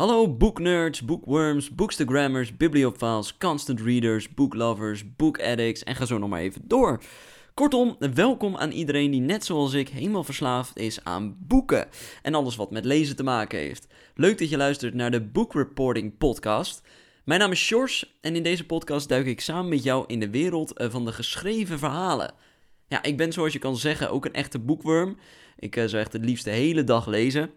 Hallo boeknerds, bookworms, bookstagrammers, bibliophiles, constant readers, booklovers, book addicts en ga zo nog maar even door. Kortom, welkom aan iedereen die net zoals ik helemaal verslaafd is aan boeken en alles wat met lezen te maken heeft. Leuk dat je luistert naar de Book Reporting podcast. Mijn naam is Sjors en in deze podcast duik ik samen met jou in de wereld eh, van de geschreven verhalen. Ja, ik ben zoals je kan zeggen ook een echte boekworm. Ik uh, zou echt het liefst de hele dag lezen.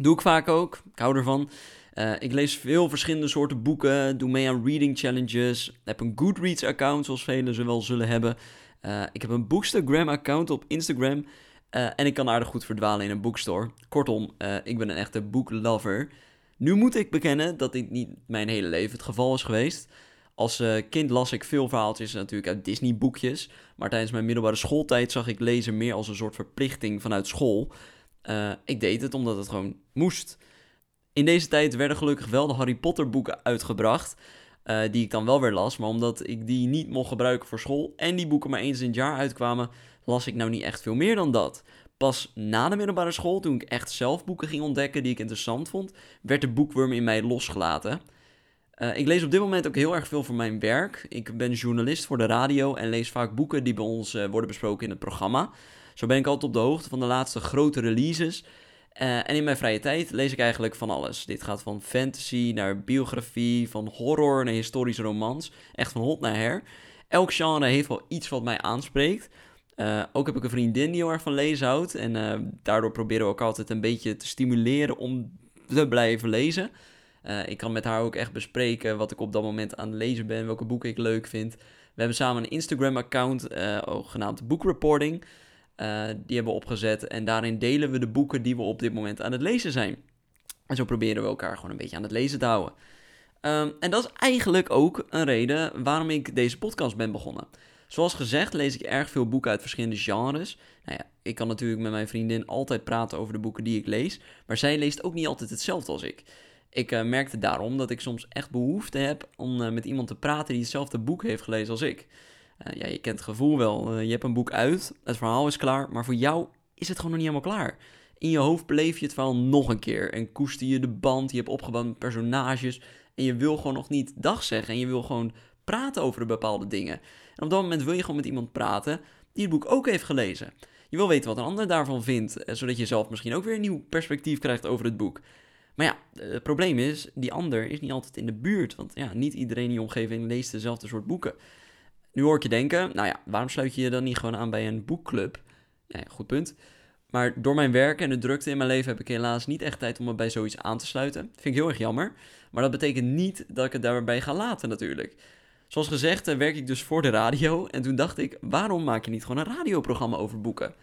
Doe ik vaak ook. Ik hou ervan. Uh, ik lees veel verschillende soorten boeken. Doe mee aan reading challenges. Heb een Goodreads account, zoals velen ze wel zullen hebben. Uh, ik heb een Bookstagram account op Instagram. Uh, en ik kan aardig goed verdwalen in een boekstore. Kortom, ik ben een echte boeklover. Nu moet ik bekennen dat dit niet mijn hele leven het geval is geweest. Als kind las ik veel verhaaltjes natuurlijk uit Disney boekjes. Maar tijdens mijn middelbare schooltijd zag ik lezen meer als een soort verplichting vanuit school. Uh, ik deed het omdat het gewoon moest. In deze tijd werden gelukkig wel de Harry Potter boeken uitgebracht. Uh, die ik dan wel weer las. Maar omdat ik die niet mocht gebruiken voor school. En die boeken maar eens in het jaar uitkwamen. las ik nou niet echt veel meer dan dat. Pas na de middelbare school, toen ik echt zelf boeken ging ontdekken die ik interessant vond. werd de boekworm in mij losgelaten. Uh, ik lees op dit moment ook heel erg veel voor mijn werk. Ik ben journalist voor de radio en lees vaak boeken die bij ons worden besproken in het programma. Zo ben ik altijd op de hoogte van de laatste grote releases. Uh, en in mijn vrije tijd lees ik eigenlijk van alles. Dit gaat van fantasy naar biografie, van horror naar historische romans. Echt van hot naar her. Elk genre heeft wel iets wat mij aanspreekt. Uh, ook heb ik een vriendin die heel erg van lezen houdt. En uh, daardoor proberen we ook altijd een beetje te stimuleren om te blijven lezen. ik kan met haar ook echt bespreken wat ik op dat moment aan het lezen ben, welke boeken ik leuk vind. We hebben samen een Instagram-account, genaamd Book Reporting. Uh, die hebben we opgezet. En daarin delen we de boeken die we op dit moment aan het lezen zijn. En zo proberen we elkaar gewoon een beetje aan het lezen te houden. Um, en dat is eigenlijk ook een reden waarom ik deze podcast ben begonnen. Zoals gezegd lees ik erg veel boeken uit verschillende genres. Nou ja, ik kan natuurlijk met mijn vriendin altijd praten over de boeken die ik lees. Maar zij leest ook niet altijd hetzelfde als ik. Ik uh, merkte daarom dat ik soms echt behoefte heb om uh, met iemand te praten die hetzelfde boek heeft gelezen als ik. Uh, ja, je kent het gevoel wel. Uh, je hebt een boek uit, het verhaal is klaar, maar voor jou is het gewoon nog niet helemaal klaar. In je hoofd beleef je het verhaal nog een keer en koester je de band, je hebt opgebouwd met personages en je wil gewoon nog niet dag zeggen en je wil gewoon praten over de bepaalde dingen. En op dat moment wil je gewoon met iemand praten die het boek ook heeft gelezen. Je wil weten wat een ander daarvan vindt, eh, zodat je zelf misschien ook weer een nieuw perspectief krijgt over het boek. Maar ja, het probleem is, die ander is niet altijd in de buurt, want ja, niet iedereen in je omgeving leest dezelfde soort boeken. Nu hoor ik je denken, nou ja, waarom sluit je je dan niet gewoon aan bij een boekclub? Ja, goed punt. Maar door mijn werk en de drukte in mijn leven heb ik helaas niet echt tijd om me bij zoiets aan te sluiten. Vind ik heel erg jammer. Maar dat betekent niet dat ik het daarbij ga laten natuurlijk. Zoals gezegd eh, werk ik dus voor de radio. En toen dacht ik, waarom maak je niet gewoon een radioprogramma over boeken?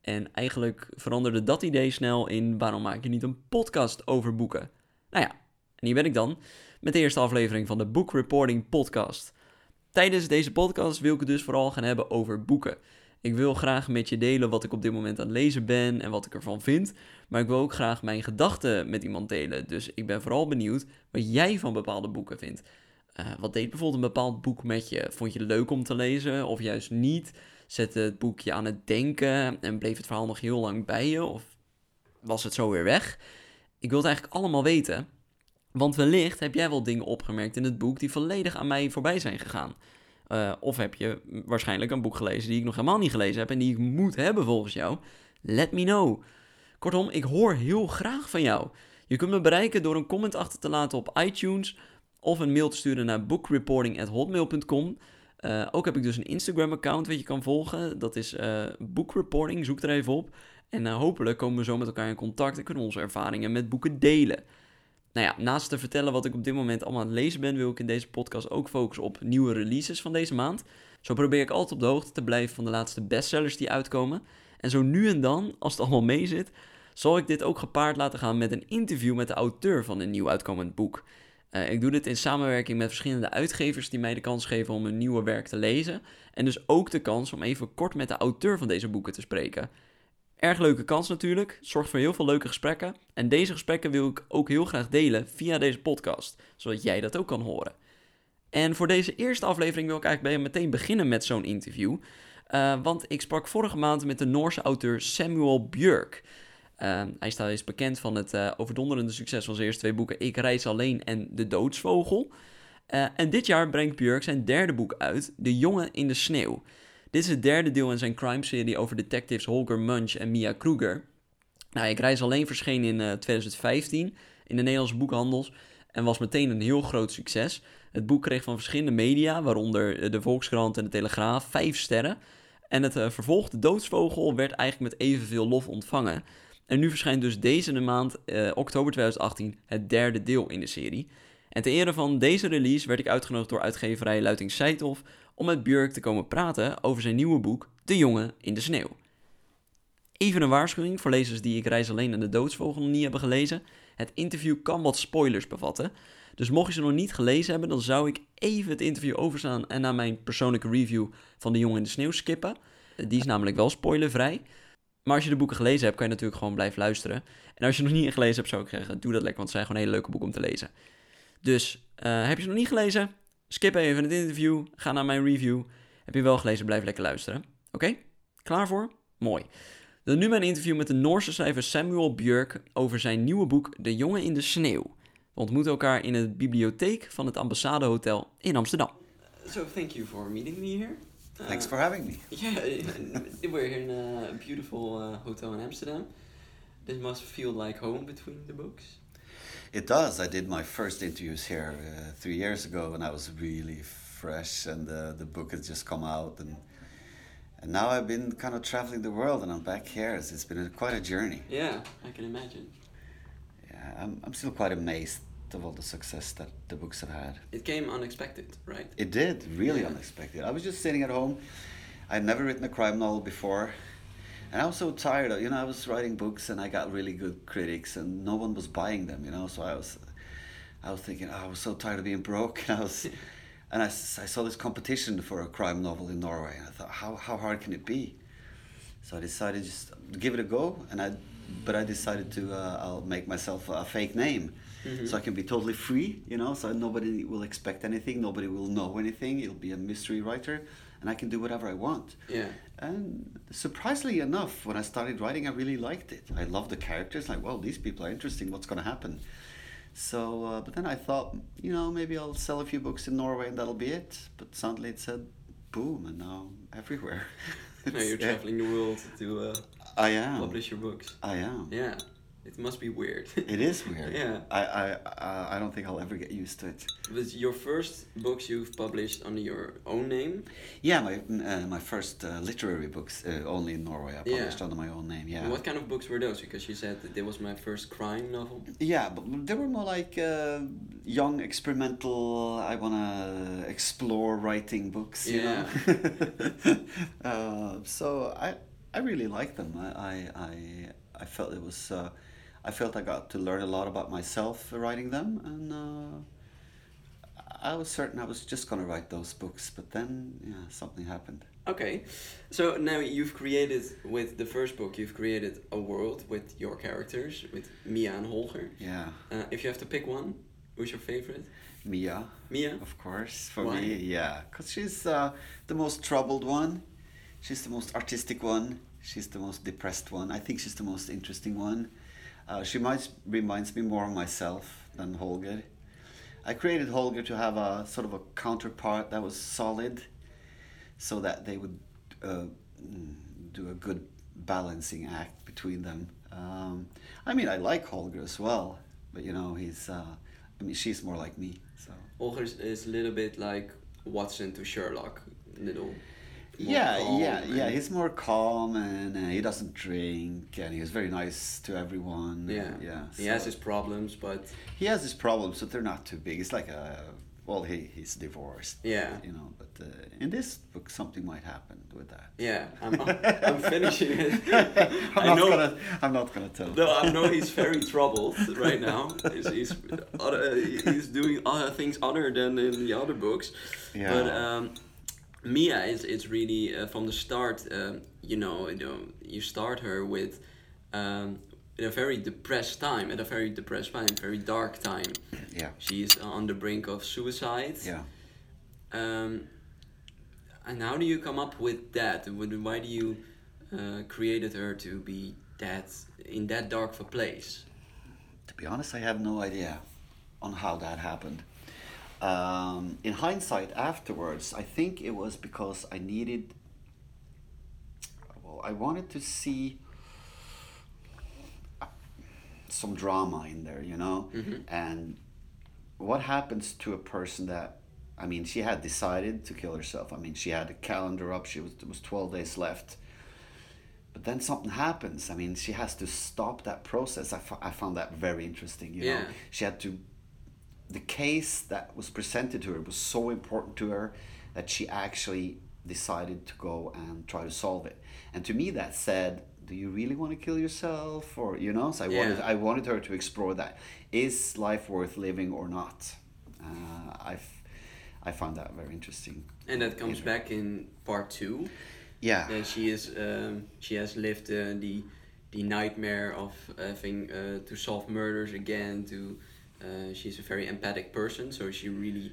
En eigenlijk veranderde dat idee snel in, waarom maak je niet een podcast over boeken? Nou ja, en hier ben ik dan met de eerste aflevering van de Book Reporting Podcast. Tijdens deze podcast wil ik het dus vooral gaan hebben over boeken. Ik wil graag met je delen wat ik op dit moment aan het lezen ben en wat ik ervan vind. Maar ik wil ook graag mijn gedachten met iemand delen. Dus ik ben vooral benieuwd wat jij van bepaalde boeken vindt. Uh, wat deed bijvoorbeeld een bepaald boek met je? Vond je het leuk om te lezen of juist niet? Zette het boekje aan het denken en bleef het verhaal nog heel lang bij je? Of was het zo weer weg? Ik wil het eigenlijk allemaal weten. Want wellicht heb jij wel dingen opgemerkt in het boek die volledig aan mij voorbij zijn gegaan. Uh, of heb je waarschijnlijk een boek gelezen die ik nog helemaal niet gelezen heb en die ik moet hebben volgens jou. Let me know. Kortom, ik hoor heel graag van jou. Je kunt me bereiken door een comment achter te laten op iTunes of een mail te sturen naar bookreporting.hotmail.com. Uh, ook heb ik dus een Instagram-account wat je kan volgen. Dat is uh, bookreporting, zoek er even op. En hopelijk komen we zo met elkaar in contact en kunnen we onze ervaringen met boeken delen. Nou ja, naast te vertellen wat ik op dit moment allemaal aan het lezen ben, wil ik in deze podcast ook focussen op nieuwe releases van deze maand. Zo probeer ik altijd op de hoogte te blijven van de laatste bestsellers die uitkomen. En zo nu en dan, als het allemaal mee zit, zal ik dit ook gepaard laten gaan met een interview met de auteur van een nieuw uitkomend boek. Uh, ik doe dit in samenwerking met verschillende uitgevers die mij de kans geven om een nieuwe werk te lezen. En dus ook de kans om even kort met de auteur van deze boeken te spreken. Erg leuke kans natuurlijk. Zorgt voor heel veel leuke gesprekken. En deze gesprekken wil ik ook heel graag delen via deze podcast, zodat jij dat ook kan horen. En voor deze eerste aflevering wil ik eigenlijk meteen beginnen met zo'n interview. Uh, want ik sprak vorige maand met de Noorse auteur Samuel Björk. Ehm, hij staat is bekend van het eh, overdonderende succes van zijn eerste twee boeken Ik reis alleen en De doodsvogel. Eh, en dit jaar brengt Björk zijn derde boek uit, De jongen in de sneeuw. Dit is het derde deel in zijn crime-serie over detectives Holger Munch en Mia Kruger. Nou, Ik reis alleen verscheen in 2015 in de Nederlandse boekhandels en was meteen een heel groot succes. Het boek kreeg van verschillende media, waaronder de Volkskrant en de Telegraaf, vijf sterren. En het uh, vervolg, De Doodsvogel, werd eigenlijk met evenveel lof ontvangen. En nu verschijnt dus deze maand, uh, oktober 2018, het derde deel in de serie. En ter ere van deze release werd ik uitgenodigd door uitgeverij Luiting Seithof om met Björk te komen praten over zijn nieuwe boek De Jongen in de Sneeuw. Even een waarschuwing voor lezers die Ik Reis Alleen en de Doodsvogel nog niet hebben gelezen. Het interview kan wat spoilers bevatten. Dus mocht je ze nog niet gelezen hebben, dan zou ik even het interview overslaan en naar mijn persoonlijke review van De Jongen in de Sneeuw skippen. Die is namelijk wel spoilervrij. Maar als je de boeken gelezen hebt, kan je natuurlijk gewoon blijven luisteren. En als je nog niet gelezen hebt, zou ik zeggen, doe dat lekker, want het zijn gewoon hele leuke boeken om te lezen. Dus uh, heb je ze nog niet gelezen? Skip even het interview, ga naar mijn review. Heb je wel gelezen, blijf lekker luisteren. Oké? Klaar voor? Mooi. Dan nu mijn interview met de Noorse schrijver Samuel Björk over zijn nieuwe boek De Jongen in de Sneeuw. We ontmoeten elkaar in de bibliotheek van het Ambassadehotel in Amsterdam. So thank you for meeting me here. Thanks for having me. Yeah, we're here in a beautiful uh, hotel in Amsterdam. This must feel like home between the books. It does. I did my first interviews here uh, three years ago, and I was really fresh, and uh, the book has just come out, and and now I've been kind of traveling the world, and I'm back here. So it's been a, quite a journey. Yeah, I can imagine. Yeah, I'm I'm still quite amazed of all the success that the books have had. It came unexpected, right? It did, really yeah. unexpected. I was just sitting at home. I'd never written a crime novel before. And I was so tired of, you know, I was writing books and I got really good critics and no one was buying them, you know, so I was, I was thinking, oh, I was so tired of being broke. And I was, and I, I saw this competition for a crime novel in Norway and I thought, how, how hard can it be? So I decided just to give it a go and I, but I decided to, uh, I'll make myself a fake name mm-hmm. so I can be totally free, you know. So nobody will expect anything, nobody will know anything. It'll be a mystery writer, and I can do whatever I want. Yeah. And surprisingly enough, when I started writing, I really liked it. I loved the characters. Like, well, these people are interesting. What's going to happen? So, uh, but then I thought, you know, maybe I'll sell a few books in Norway and that'll be it. But suddenly it said, boom, and now everywhere. now you're traveling the world to uh, I am. publish your books. I am. Yeah. It must be weird. it is weird. yeah. I, I, I don't think I'll ever get used to it. Was your first books you've published under your own name? Yeah, my uh, my first uh, literary books uh, only in Norway. I published yeah. under my own name. Yeah. What kind of books were those? Because you said that it was my first crime novel. Yeah, but they were more like uh, young, experimental. I wanna explore writing books. You yeah. know. Uh, so I I really liked them. I I I, I felt it was uh, I felt I got to learn a lot about myself writing them, and uh, I was certain I was just going to write those books. But then, yeah, something happened. Okay, so now you've created with the first book, you've created a world with your characters, with Mia and Holger. Yeah. Uh, if you have to pick one, who's your favorite? Mia. Mia. Of course, for Why? me, yeah, because she's uh, the most troubled one. She's the most artistic one. She's the most depressed one. I think she's the most interesting one. Uh, she might reminds me more of myself than Holger. I created Holger to have a sort of a counterpart that was solid, so that they would uh, do a good balancing act between them. Um, I mean, I like Holger as well, but you know, he's. Uh, I mean, she's more like me. So Holger is a little bit like Watson to Sherlock, little yeah, yeah, yeah. He's more calm and uh, he doesn't drink and he's very nice to everyone. Yeah, yeah. He has his problems, but he has his problems, but they're not too big. It's like a well, he he's divorced. Yeah, you know. But uh, in this book, something might happen with that. Yeah, I'm, I'm finishing it. I'm I not know, gonna. I'm not gonna tell. No, I know he's very troubled right now. He's he's, other, he's doing other things other than in the other books. Yeah. But um, Mia is it's really uh, from the start. Uh, you know, you know, you start her with um, in a very depressed time, at a very depressed time, very dark time. Yeah. She's on the brink of suicide. Yeah. Um, and how do you come up with that? Why do you uh, created her to be that in that dark of a place? To be honest, I have no idea on how that happened. Um, in hindsight, afterwards, I think it was because I needed. Well, I wanted to see some drama in there, you know, and what happens to a person that I mean, she had decided to kill herself. I mean, she had a calendar up. She was there was twelve days left. But then something happens. I mean, she has to stop that process. I, I found that very interesting. You know, Yeah. she had to. The case that was presented to her was so important to her that she actually decided to go and try to solve it. And to me, that said, "Do you really want to kill yourself?" Or you know, so I wanted I wanted her to explore that. Is life worth living or not? Uh, I, I found that very interesting. And that comes Yeah. back in part two. Yeah. Then she is um, she has lived uh, the the nightmare of having uh, to solve murders again. To uh, she's a very empathic person, so she really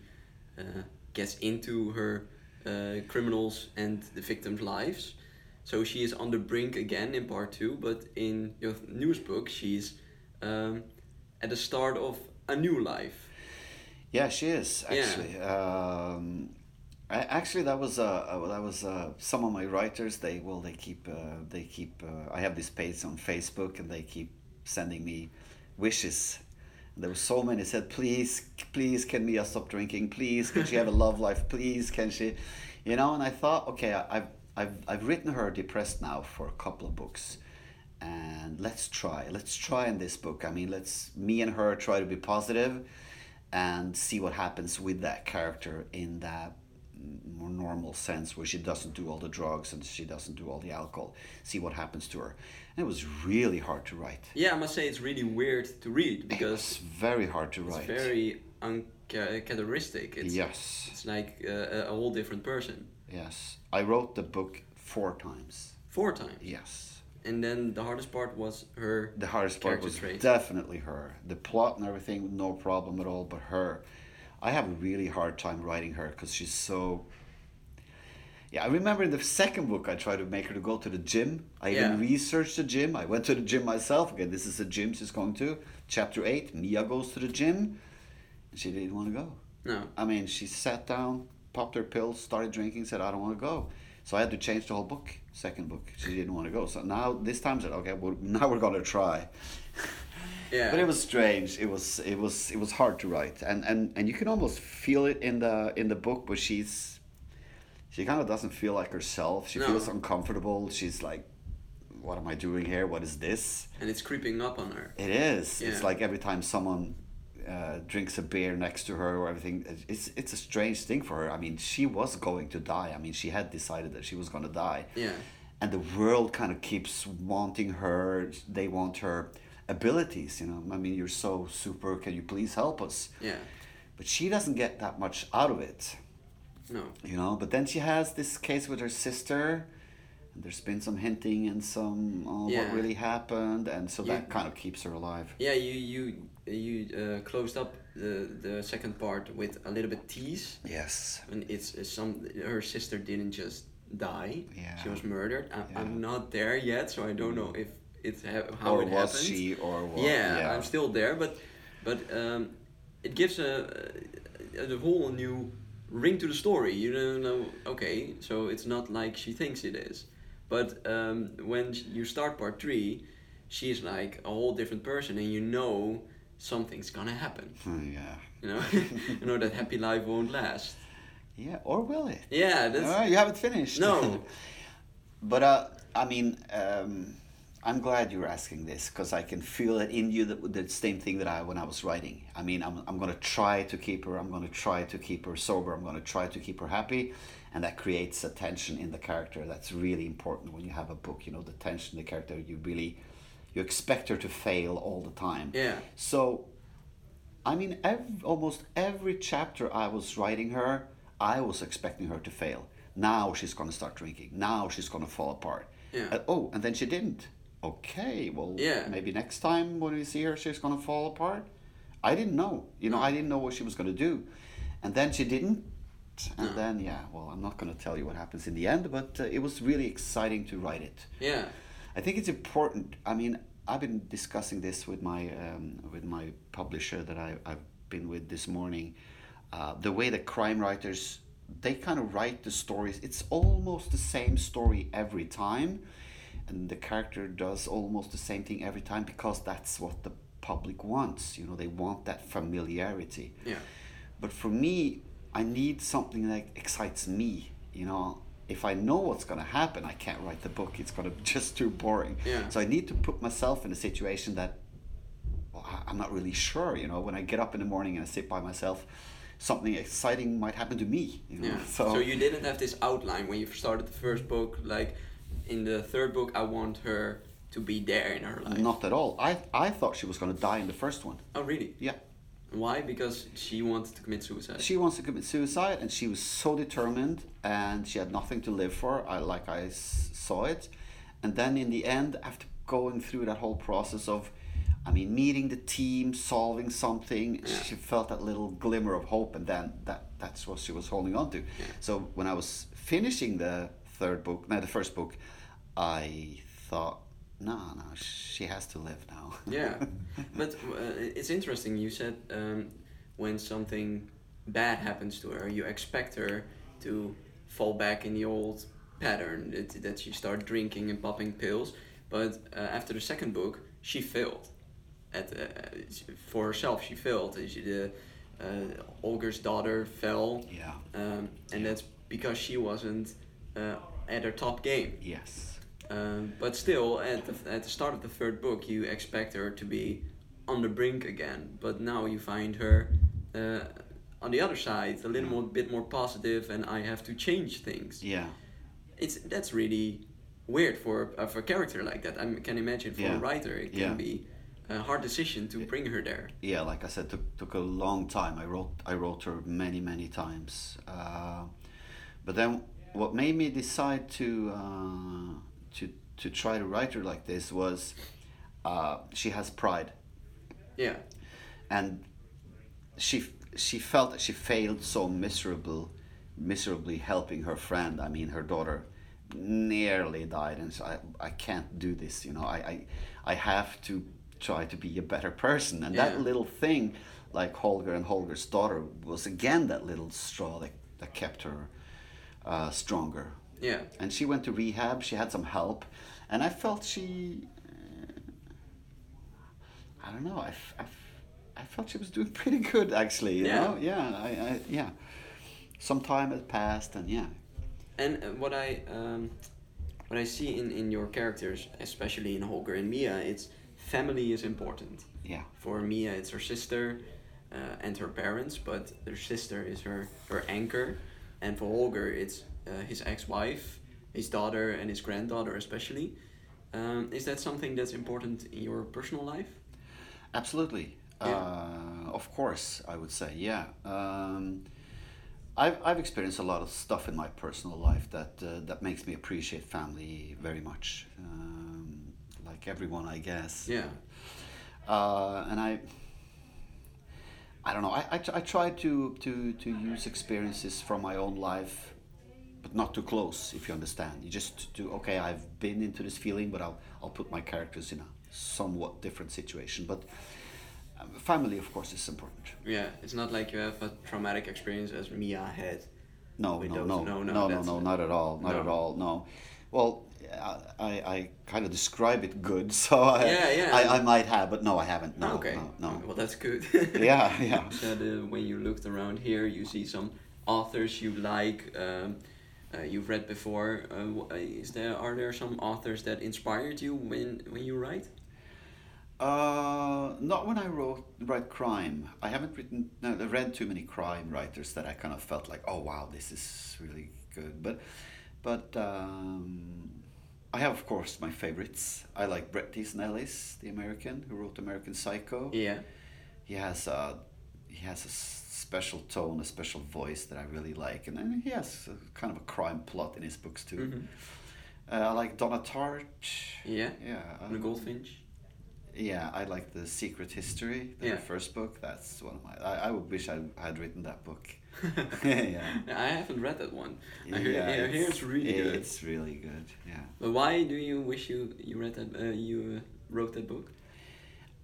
uh, gets into her uh, criminals and the victims' lives. So she is on the brink again in part two, but in your newest book, she's um, at the start of a new life. Yeah, she is Yeah. actually. Um, I, actually, that was uh, that was uh, some of my writers. They well, they keep uh, they keep. Uh, I have this page on Facebook, and they keep sending me wishes. There were so many said, please, please, can Mia stop drinking? Please, can she have a love life? Please, can she? You know, and I thought, okay, I've I've I've written her depressed now for a couple of books. And let's try. Let's try in this book. I mean, let's me and her try to be positive and see what happens with that character in that more normal sense where she doesn't do all the drugs and she doesn't do all the alcohol see what happens to her and it was really hard to write Yeah, I must say it's really weird to read because was very hard to it's write very uncharacteristic. It's, yes It's like uh, a a whole different person. yes i wrote the book four times Four times. yes And then the hardest part was her. the hardest part was trait. definitely her the plot and everything no problem at all but her i have a really hard time writing her because she's so yeah i remember in the second book i tried to make her to go to the gym. I even researched the gym. I went to the gym myself. Again this is the gym she's going to. Chapter 8 mia goes to the gym. And she didn't want to go. No. i mean she sat down popped her pills started drinking said i don't want to go. So i had to change the whole book second book. She didn't want to go. So now this time I said okay well now we're going to try Yeah. but it was strange. It was it was it was hard to write, and and and you can almost feel it in the in the book, but she's she kind of doesn't feel like herself. She No. feels uncomfortable. She's like, "What am I doing here? What is this?" And it's creeping up on her. It is. It's like every time someone uh, drinks a beer next to her or everything, it's it's a strange thing for her. I mean, she was going to die. I mean, she had decided that she was going to die Yeah. and the world kind of keeps wanting her they want her abilities you know i mean you're so super can you please help us Yeah. but she doesn't get that much out of it No. you know but then she has this case with her sister and there's been some hinting and some oh, Yeah. what really happened and so Yeah. that kind of keeps her alive Yeah. You you you uh, closed up the the second part with a little bit tease, yes and it's uh, some her sister didn't just die. Yeah. She was murdered. Yeah. I'm not there yet, so I don't know if it's ha- how or it was happened. she or what yeah, I'm still there, but but um, it gives a, a, a whole new ring to the story. You don't know, okay, so it's not like she thinks it is, but um, when you start part three, she's like a whole different person, and you know something's gonna happen. Hmm, yeah You know, you know that happy life won't last. yeah or will it Yeah, that's you haven't finished. No. but uh, I mean, um, I'm glad you're asking this because I can feel it in you that the same thing that I when I was writing. I mean, I'm I'm gonna try to keep her. I'm gonna try to keep her sober. I'm gonna try to keep her happy, and that creates a tension in the character. That's really important when you have a book. You know, the tension in the character. You really, you expect her to fail all the time. yeah, So, I mean, ev almost every chapter I was writing her, I was expecting her to fail. Now she's going to start drinking. Now she's going to fall apart. Yeah. Uh, oh, and then she didn't. Okay, well, Yeah. maybe next time when we see her, she's going to fall apart. I didn't know. You know, I didn't know what she was going to do. And then she didn't. And No. then, yeah, well, I'm not going to tell you what happens in the end, but uh, it was really exciting to write it. yeah. I think it's important. I mean, I've been discussing this with my um, with my publisher that I, I've been with this morning. Uh, the way that crime writers they kind of write the stories. It's almost the same story every time, and the character does almost the same thing every time because that's what the public wants. You know, they want that familiarity. Yeah. But for me, I need something that excites me. You know, if I know what's going to happen, I can't write the book. It's going to be just too boring. Yeah. So I need to put myself in a situation that well, I'm not really sure. You know, when I get up in the morning and I sit by myself, something exciting might happen to me. You know? Yeah. So, you didn't have this outline when you started the first book. Like in the third book, I want her to be there in her life. not at all. I I thought she was going to die in the first one. Oh, really? Yeah. Why? Because she wanted to commit suicide. She wants to commit suicide, and she was so determined, and she had nothing to live for. I like I s- saw it, and then in the end, after going through that whole process of, I mean, meeting the team, solving something, Yeah. she felt that little glimmer of hope, and then that that's what she was holding on to. So when I was finishing the third book, no, the first book, I thought, no, no, she has to live now. yeah, but uh, it's interesting. You said um, when something bad happens to her, you expect her to fall back in the old pattern that, that she start drinking and popping pills. But uh, after the second book, she failed. At uh, for herself, she failed. She, the uh, Olger's daughter fell, yeah. um, and that's because she wasn't uh, at her top game. Yes. Um, but still, at the, at the start of the third book, you expect her to be on the brink again. But now you find her uh, on the other side, a little more, bit more positive, and I have to change things. Yeah. It's that's really weird for uh, for a character like that. I can imagine for Yeah. a writer, it can Yeah. be a hard decision to bring her there. yeah, like I said, took took a long time. I wrote I wrote her many many times, uh, but then what made me decide to uh, to to try to write her like this was uh, she has pride, Yeah, and she she felt that she failed so miserable, miserably helping her friend. I mean, her daughter nearly died, and so I I can't do this. You know, I I, I have to try to be a better person, and Yeah. that little thing, like Holger and Holger's daughter, was again that little straw that that kept her uh, stronger. Yeah, And she went to rehab. She had some help, and I felt she. Uh, I don't know. I, f- I, f- I felt she was doing pretty good actually. You Yeah. know. Yeah. I, I. Yeah. Some time had passed, and yeah. And uh, what I um, what I see in, in your characters, especially in Holger and Mia, it's family is important. Yeah. For Mia, it's her sister uh, and her parents, but her sister is her, her anchor. And for Holger, it's uh, his ex wife, his daughter, and his granddaughter, especially. Um, is that something that's important in your personal life? Absolutely. Yeah. Uh, of course, I would say, yeah. Um, I've, I've experienced a lot of stuff in my personal life that uh, that makes me appreciate family very much. Um, like everyone, I guess. Yeah. Uh, and I, I don't know. I, I, I try to, to, to use experiences from my own life, but not too close. If you understand, you just do. Okay, I've been into this feeling, but I'll I'll put my characters in a somewhat different situation. But um, family, of course, is important. Yeah, it's not like you have a traumatic experience as Mia had. No, no, no, no, no, no, no, no, not at all, not no. at all, no. Well, I, I, kind of describe it good, so I, Yeah, yeah. I, I might have, but no, I haven't. No, okay. no, no. Well, that's good. Yeah, yeah. Said uh, when you looked around here, you see some authors you like, um, uh, you've read before. Uh, uh, is there are there some authors that inspired you when when you write? Uh, not when I wrote write crime. I haven't written, no, I read too many crime writers that I kind of felt like, oh wow, this is really good. But, but um, I have of course my favorites. I like Bret Easton Ellis, the American who wrote American Psycho. Yeah. He has a he has a special tone, a special voice that I really like, and then he has a, kind of a crime plot in his books too. Mhm. Uh, I like Donna Tartt. Yeah. Yeah. The um, Goldfinch. Yeah, I like the Secret History, the Yeah. first book. That's one of my. I, I would wish I had written that book. yeah. I haven't read that one. I hear, yeah, I hear it's really good. It's really good. Yeah. But why do you wish you you read that uh, you uh, wrote that book?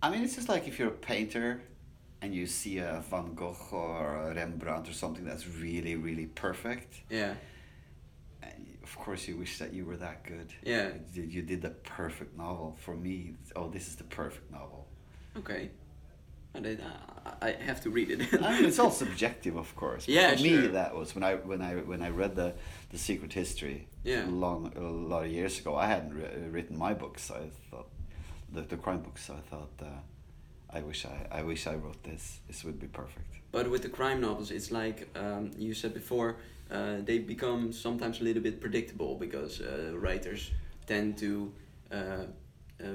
I mean, it's just like if you're a painter and you see a Van Gogh or a Rembrandt or something that's really, really perfect. Yeah. And of course, you wish that you were that good. Yeah. You, you did the perfect novel. For me, oh, this is the perfect novel. Okay. I, I have to read it. I mean, it's all subjective, of course. Yeah, For me, that was when I when I when I read the the Secret History. Yeah. Long a lot of years ago. I hadn't ri- written my books. I thought the the crime books. I thought. Uh, I wish I, I wish I wrote this. This would be perfect. But with the crime novels, it's like um, you said before, uh, they become sometimes a little bit predictable because uh, writers tend to uh, uh,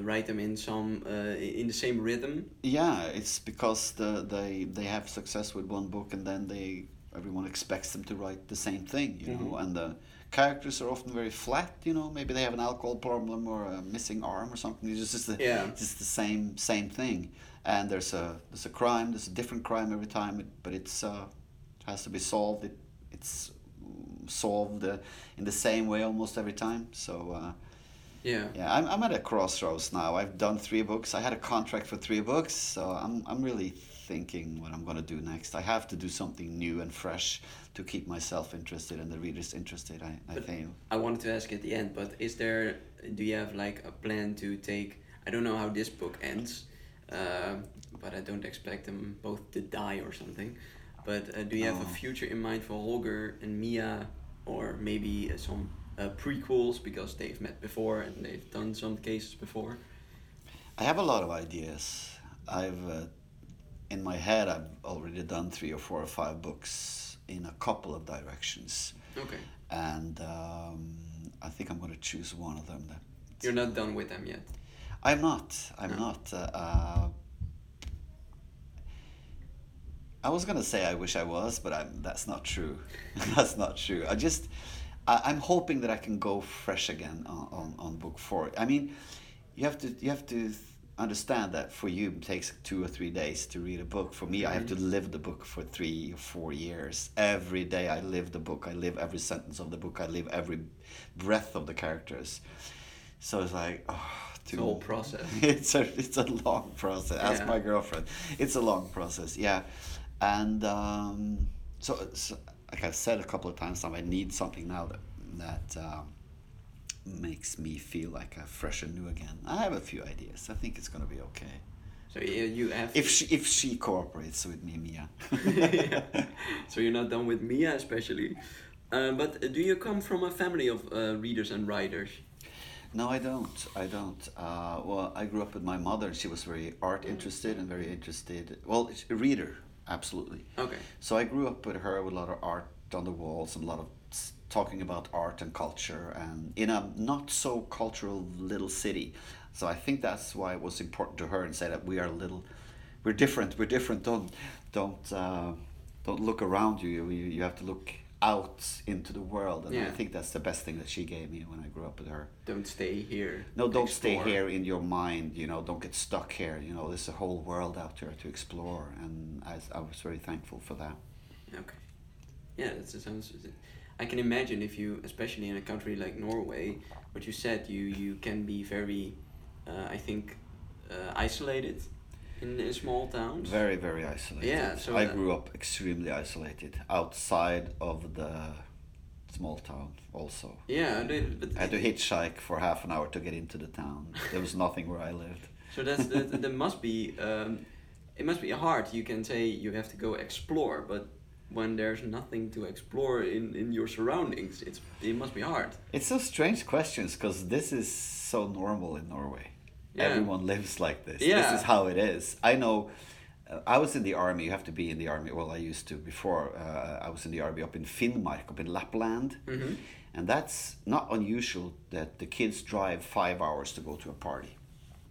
write them in some uh, in the same rhythm. Yeah, it's because the they they have success with one book and then they everyone expects them to write the same thing, you know, Mhm. and the characters are often very flat, you know, maybe they have an alcohol problem or a missing arm or something. It's just the, Yeah. it's just the same same thing. And there's a there's a crime, there's a different crime every time, but it's uh, it has to be solved. It it's mm, solved uh, in the same way almost every time. So. Uh, Yeah. yeah, I'm, I'm at a crossroads now. I've done three books. I had a contract for three books, so I'm, I'm really thinking what I'm going to do next. I have to do something new and fresh to keep myself interested and the readers interested, I, I But- think. I wanted to ask at the end, but is there? Do you have like a plan to take? I don't know how this book ends, um, but I don't expect them both to die or something. But uh, do you have a Oh. future in mind for Holger and Mia, or maybe uh, some uh, prequels because they've met before and they've done some cases before? I have a lot of ideas. I've, uh, in my head, I've already done three or four or five books in a couple of directions. Okay, And um, I think I'm going to choose one of them. That you're not done with them yet. I'm not. I'm No. not. Uh, uh, I was gonna say I wish I was, but I'm. That's not true. that's not true. I just. I, I'm hoping that I can go fresh again on, on, on book four. I mean, you have to you have to understand that for you it takes two or three days to read a book. For me, I have to live the book for three or four years. Every day I live the book. I live every sentence of the book. I live every breath of the characters. So it's like, oh, It's a whole process. it's a it's a long process. Ask Yeah. my girlfriend. It's a long process. Yeah, and um, so, so like I've said a couple of times now, I need something now that that um, makes me feel like I'm fresh and new again. I have a few ideas. I think it's gonna be okay So you you have. if she if she cooperates with me, Mia. Yeah. So you're not done with Mia, especially. Uh, but uh, do you come from a family of uh, readers and writers? No, I don't. I don't. Uh, well, I grew up with my mother. And she was very art interested and very interested. Well, a reader, absolutely. Okay. So I grew up with her with a lot of art on the walls and a lot of talking about art and culture and in a not so cultural little city. So I think that's why it was important to her and say that we are a little, we're different. We're different. Don't don't uh, don't look around you. You you have to look out into the world. And I think that's the best thing that she gave me when I grew up with her. Don't stay here. No, don't stay here in your mind. You know, don't get stuck here. You know, there's a whole world out there to explore, and I, I was very thankful for that. Okay. Yeah, that sounds. I can imagine if you, especially in a country like Norway, what you said, you you can be very, uh, I think, uh, isolated in, in small towns. Very, very isolated. Yeah, so I grew up extremely isolated outside of the small town. Also, Yeah, but I had to hitchhike for half an hour to get into the town. There was nothing where I lived. so that's that, that must be um, it must be hard. You can say you have to go explore, but when there's nothing to explore in, in your surroundings, it's it must be hard. It's so strange questions because this is so normal in Norway. Yeah. Everyone lives like this. Yeah. This is how it is. I know. Uh, I was in the army. You have to be in the army. Well, I used to before. Uh, I was in the army up in Finnmark, up in Lapland, Mhm. and that's not unusual that the kids drive five hours to go to a party,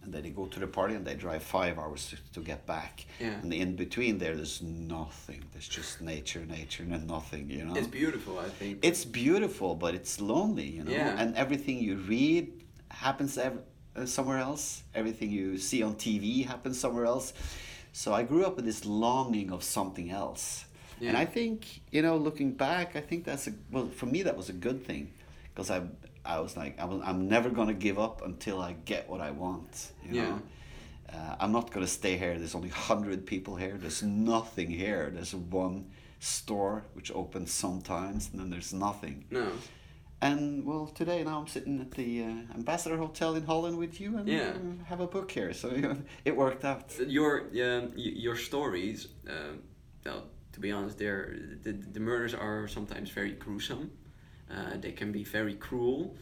and then they go to the party and they drive five hours to, to get back. Yeah. And in between there, there's nothing. There's just nature, nature, and nothing. You know. It's beautiful, I think. It's beautiful, but it's lonely, you know. Yeah. And everything you read happens ev- uh, somewhere else. Everything you see on TV happens somewhere else. So I grew up with this longing of something else. And I think, you know, looking back, I think that's a well for me that was a good thing because I I was like I was, I'm never gonna give up until I get what I want. You Yeah. know, uh, I'm not gonna stay here. There's only hundred people here. There's nothing here. There's one store which opens sometimes, and then there's nothing. No. And well, today now I'm sitting at the uh, Ambassador Hotel in Holland with you and Yeah. uh, have a book here. So you know, it worked out. Your um, your stories, um, well, to be honest, they're the, the murders are sometimes very gruesome. Uh, they can be very cruel.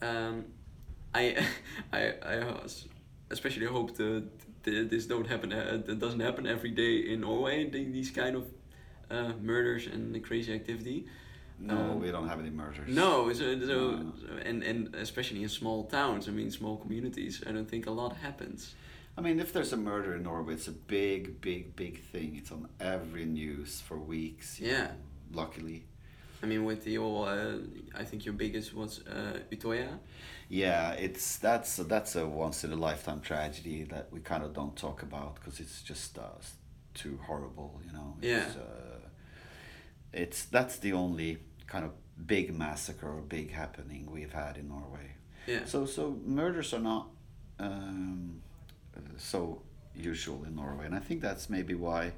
Um, I I I especially hope that, this don't happen. Uh, that doesn't happen every day in Norway. the- These kind of uh, murders and the crazy activity. No, Um, we don't have any murders. No, so, so No. and and especially in small towns. I mean, small communities. I don't think a lot happens. I mean, if there's a murder in Norway, it's a big, big, big thing. It's on every news for weeks. Yeah. know, Luckily. I mean, with the all, uh, I think your biggest was uh, Utøya. Yeah, it's that's that's a once in a lifetime tragedy that we kind of don't talk about because it's just uh, too horrible, you know. Yeah. Uh, it's that's the only kind of big massacre or big happening we've had in Norway. Yeah. So so murders are not um, so usual in Norway, and I think that's maybe why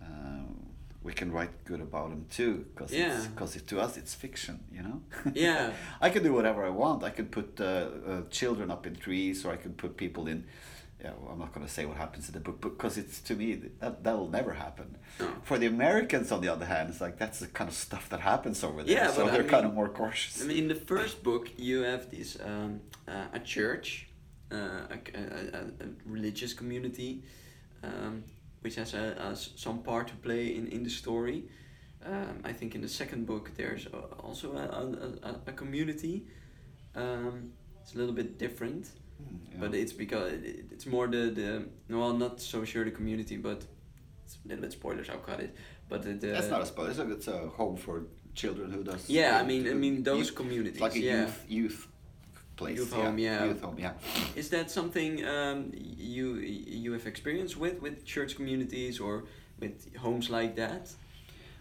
um, we can write good about them too, because Yeah. because to us it's fiction, you know. Yeah. I can do whatever I want. I can put uh, uh, children up in trees, or I can put people in. Yeah, well, I'm not going to say what happens in the book because it's to me that that will never happen. No. For the Americans, on the other hand, it's like that's the kind of stuff that happens over there. Yeah, so but I they're kind of more cautious. I mean, in the first book, you have this um, uh, a church, uh, a, a, a, religious community, um, which has a, some part to play in, in the story. Um, I think in the second book there's also a, a, a, a community. Um, it's a little bit different, Yeah. but it's because it, it's more the the no, well, not so sure the community, but it's a little bit spoilers. I'll cut it. But the, that's not a spoiler. It's a, it's a home for children who does. Yeah, I mean, I mean those youth- communities. Like a yeah. youth youth place. Youth home, yeah. Youth home, yeah. Is that something um, you you have experience with with church communities or with homes like that?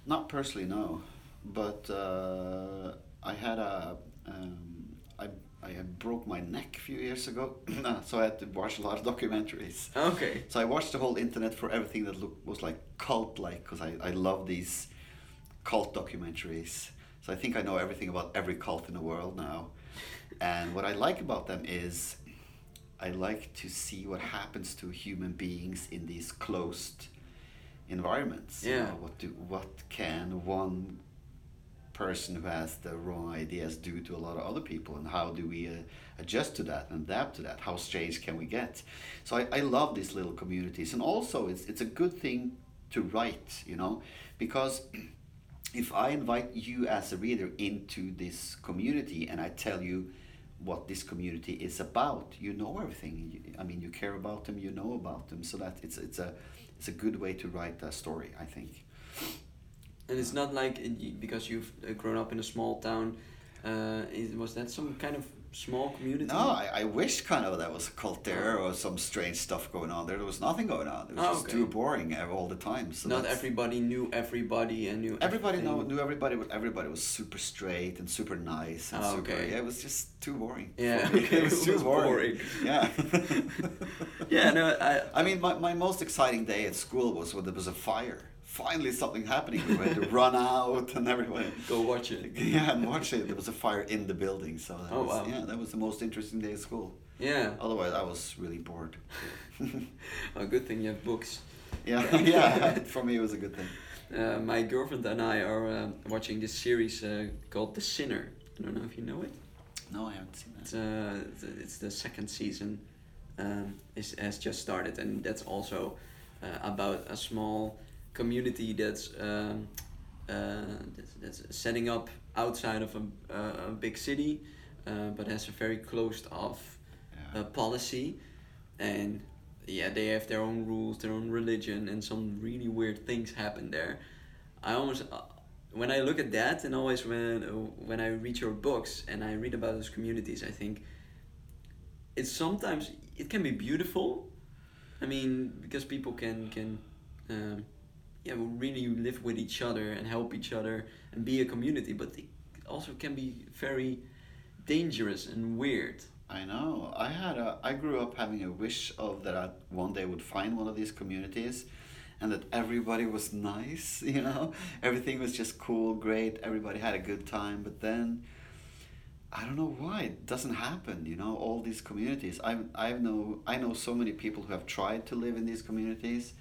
Not personally, no, but uh, I had a um, I broke my neck a few years ago, uh, so I had to watch a lot of documentaries. Okay. So I watched the whole internet for everything that looked was like cult like because I, I love these cult documentaries. So I think I know everything about every cult in the world now. And what I like about them is I like to see what happens to human beings in these closed environments. you Yeah. know, what do what can one person who has the wrong ideas do to a lot of other people and how do we uh, adjust to that and adapt to that? How strange can we get? So I, I love these little communities and also it's, it's a good thing to write you know because if i invite you as a reader into this community and i tell you what this community is about you know everything. I mean you care about them you know about them. So that it's it's a it's a good way to write a story i think And it's not like it, because you've uh, grown up in a small town. Uh, is, was that some kind of small community? No, I, I wish kind of there was a cult there or some strange stuff going on there. There was nothing going on. It was Oh, just okay. too boring all the time. So not everybody knew everybody and knew. Everybody everything. knew everybody, but everybody was super straight and super nice and Oh, super. okay. Yeah, it was just too boring. Yeah, it was it too was boring. boring. Yeah. Yeah, no, I. I mean, my, my most exciting day at school was when there was a fire. Finally, something happening. We had to run out and everyone. Go watch it. Yeah, and watch it. There was a fire in the building, so that Oh, was, wow. yeah, that was the most interesting day at school. Yeah. Otherwise, I was really bored. A good thing you have books. Yeah, yeah. For me, it was a good thing. Uh, my girlfriend and I are uh, watching this series uh, called The Sinner. I don't know if you know it. No, I haven't seen It's, that. uh, it's the second season. Um, is has just started, and that's also uh, about a small community that's um, uh, that's, that's setting up outside of a, uh, a big city, uh, but has a very closed off Yeah. uh, policy, and yeah, they have their own rules, their own religion, and some really weird things happen there. I almost, uh, when I look at that, and always when uh, when I read your books and I read about those communities, I think it's sometimes it can be beautiful. I mean, because people can can, um, yeah, we really live with each other and help each other and be a community. But it also can be very dangerous and weird. I know. I had a. I grew up having a wish of that I one day would find one of these communities, and that everybody was nice. You know, everything was just cool, great. Everybody had a good time. But then, I don't know why it doesn't happen. You know, all these communities. I I know I know so many people who have tried to live in these communities.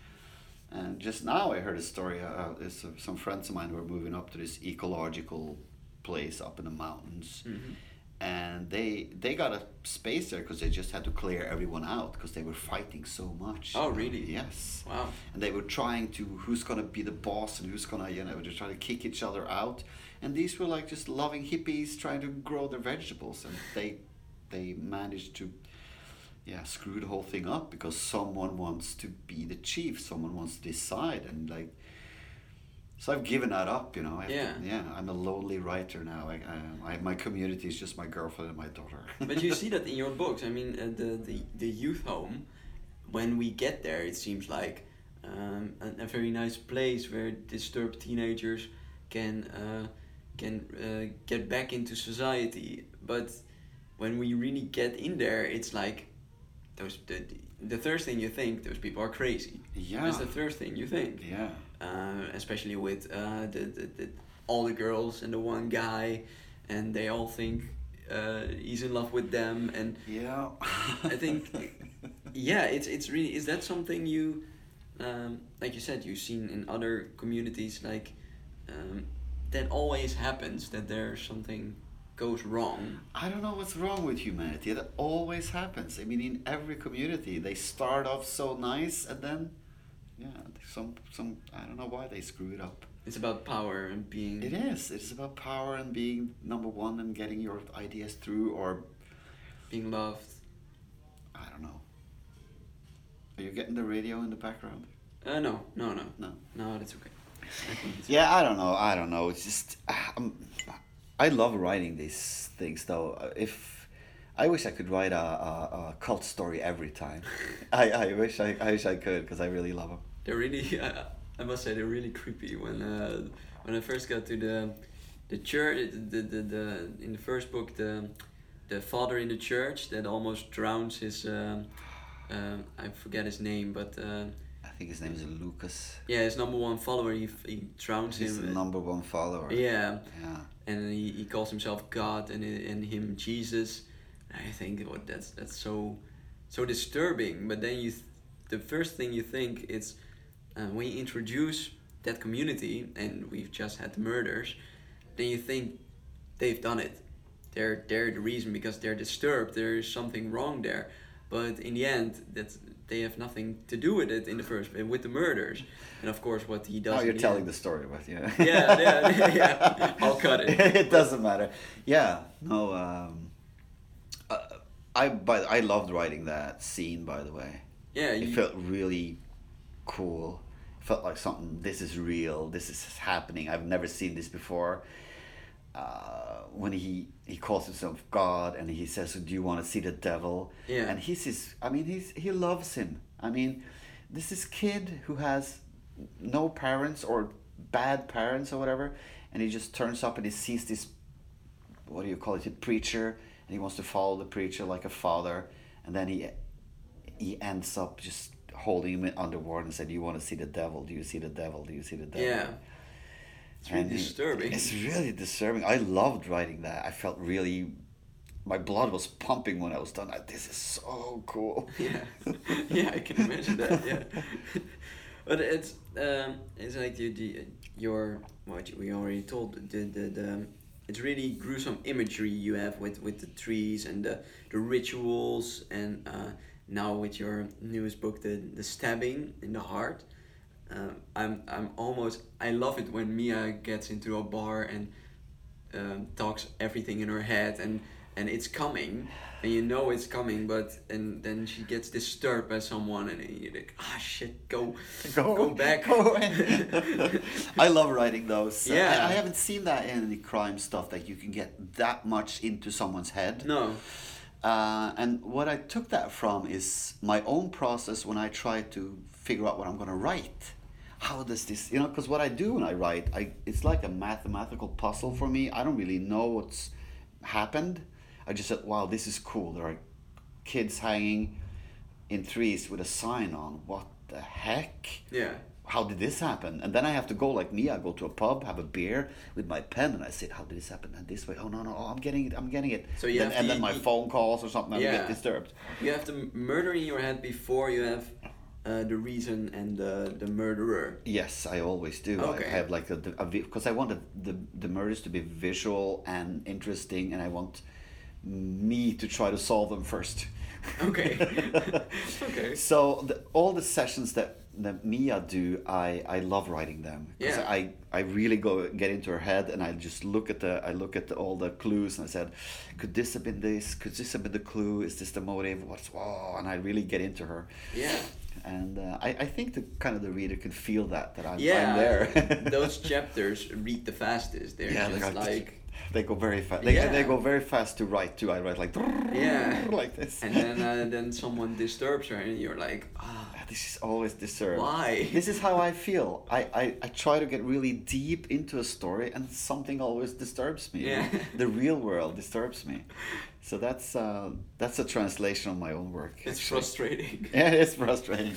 And just now, I heard a story. Uh, is some friends of mine were moving up to this ecological place up in the mountains, Mhm. and they they got a space there because they just had to clear everyone out because they were fighting so much. Oh, know. really? Yes. Wow. And they were trying to who's gonna be the boss and who's gonna you know they're trying to kick each other out, and these were like just loving hippies trying to grow their vegetables, and they they managed to yeah screw the whole thing up because someone wants to be the chief, someone wants to decide, and like. So I've given that up, you know. I have to- Yeah. yeah. I'm a lonely writer now. I, I, I my community is just my girlfriend and my daughter. but you see that in your books. I mean, uh, the, the the youth home. When we get there, it seems like um, a, a very nice place where disturbed teenagers can uh, can uh, get back into society. But when we really get in there, it's like those the, the first thing you think those people are crazy. Yeah. That's the first thing you think. yeah. uh, especially with uh, the, the, the all the girls and the one guy, and they all think uh, he's in love with them, and Yeah. I think, yeah, it's it's really is that something you, um, like you said, you've seen in other communities like, um, that always happens that there's something goes wrong. I don't know what's wrong with humanity. That always happens. I mean, in every community, they start off so nice, and then, yeah, some some I don't know why they screw it up. It's about power and being. It is. It's about power and being number one and getting your ideas through, or being loved. I don't know. Are you getting the radio in the background? Uh, no, no, no, No. no, that's okay. I Yeah, I don't know. I don't know. It's just um, I love writing these things though. Uh, If I wish I could write a, a, a cult story every time. I, I wish I, I wish I could because I really love them. They're really, I, I must say, they're really creepy. When uh, when I first got to the the church, the, the, the in the first book, the the father in the church that almost drowns his, um, um I forget his name, but uh, think his name is Lucas. yeah, his number one follower, he, he drowns He's him. number one follower. Yeah, Yeah. and he, he calls himself God and and him Jesus. I think what that's that's so so disturbing. But then you, th- the first thing you think is uh, when you introduce that community and we've just had the murders, then you think they've done it. They're they're the reason because they're disturbed. There is something wrong there. But in the end, that's they have nothing to do with it in the first with the murders. And of course, what he does. In you're telling end- the story, but yeah. Yeah, yeah, yeah. I'll cut it. it doesn't matter. Yeah. No. Um, uh, I but I loved writing that scene. By the way. Yeah, it you, felt really cool. It felt like something. This is real. This is happening. I've never seen this before. Uh, when he he calls himself God and he says, "Do you want to see the devil?" Yeah. And he his. I mean, he's he loves him. I mean, this is kid who has no parents or bad parents or whatever, and he just turns up and he sees this. What do you call it? A preacher, and he wants to follow the preacher like a father, and then he he ends up just holding him underwater and said, "Do you want to see the devil? Do you see the devil? Do you see the devil?" yeah. It's really And disturbing. It's really disturbing. I loved writing that. I felt really, my blood was pumping when I was done. This is so cool. yeah, yeah, I can imagine that. Yeah, but it's um, it's like the, the your what we already told the the, the it's really gruesome imagery you have with with the trees and the the rituals and uh, now with your newest book the the stabbing in the heart. Um, I'm I'm almost I love it when Mia gets into a bar and um, talks everything in her head and and it's coming and you know it's coming but and then she gets disturbed by someone and you're like ah shit go go, back Go. I love writing those. Yeah. I, I haven't seen that in any crime stuff that you can get that much into someone's head. no Uh, and what I took that from is my own process when I try to figure out what I'm going to write. How does this, you know, because what I do when I write, I, it's like a mathematical puzzle for me. I don't really know what's happened. I just said, wow, this is cool. There are kids hanging in trees with a sign on. What the heck? Yeah. how did this happen? And then I have to go like me. I go to a pub, have a beer with my pen, and I say, how did this happen? And this way, oh no no, oh, I'm getting it, I'm getting it. So you Then- and to- then my you- phone calls or something, I Yeah. get disturbed. You have the m- murder in your head before you have uh, the reason and the the murderer. Yes, I always do. Okay. I have like a because I want the, the the murders to be visual and interesting, and I want me to try to solve them first. Okay. okay. So the, all the sessions that that Mia do, I, I love writing them Yeah. I, I really go get into her head and I just look at the I look at the, all the clues and I said, could this have been this? Could this have been the clue? Is this the motive? What's oh? And I really get into her, Yeah. And uh, I, I think the kind of the reader can feel that that I'm, Yeah. I'm there. those chapters read the fastest. They're yeah, just they're like. they go very fast. They, Yeah. they go very fast to write too. I write like Yeah. like this. And then uh, then someone disturbs her and you're like, ah, this is always disturbed. Why? This is how I feel. I, I, I try to get really deep into a story and something always disturbs me. Yeah. the real world disturbs me. So that's uh, that's a translation of my own work. it's actually. frustrating. Yeah, it's frustrating.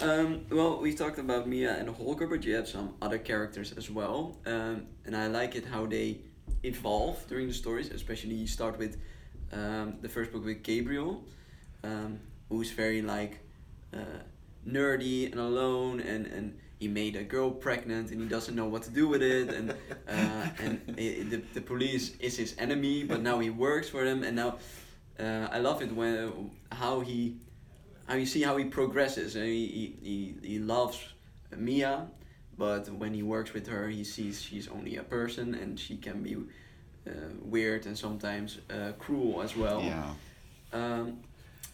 Um, well, we talked about Mia and Holger, but you have some other characters as well. Um, and I like it how they evolve during the stories, especially you start with um, the first book with Gabriel, um, who's very like uh, nerdy and alone, and, and he made a girl pregnant and he doesn't know what to do with it. And, uh, and i the, the police is his enemy, but now he works for them. And now uh, I love it when how he how you see how he progresses and he, he, he, he loves Mia but when he works with her he sees she's only a person and she can be uh, weird and sometimes uh, cruel as well Yeah. um,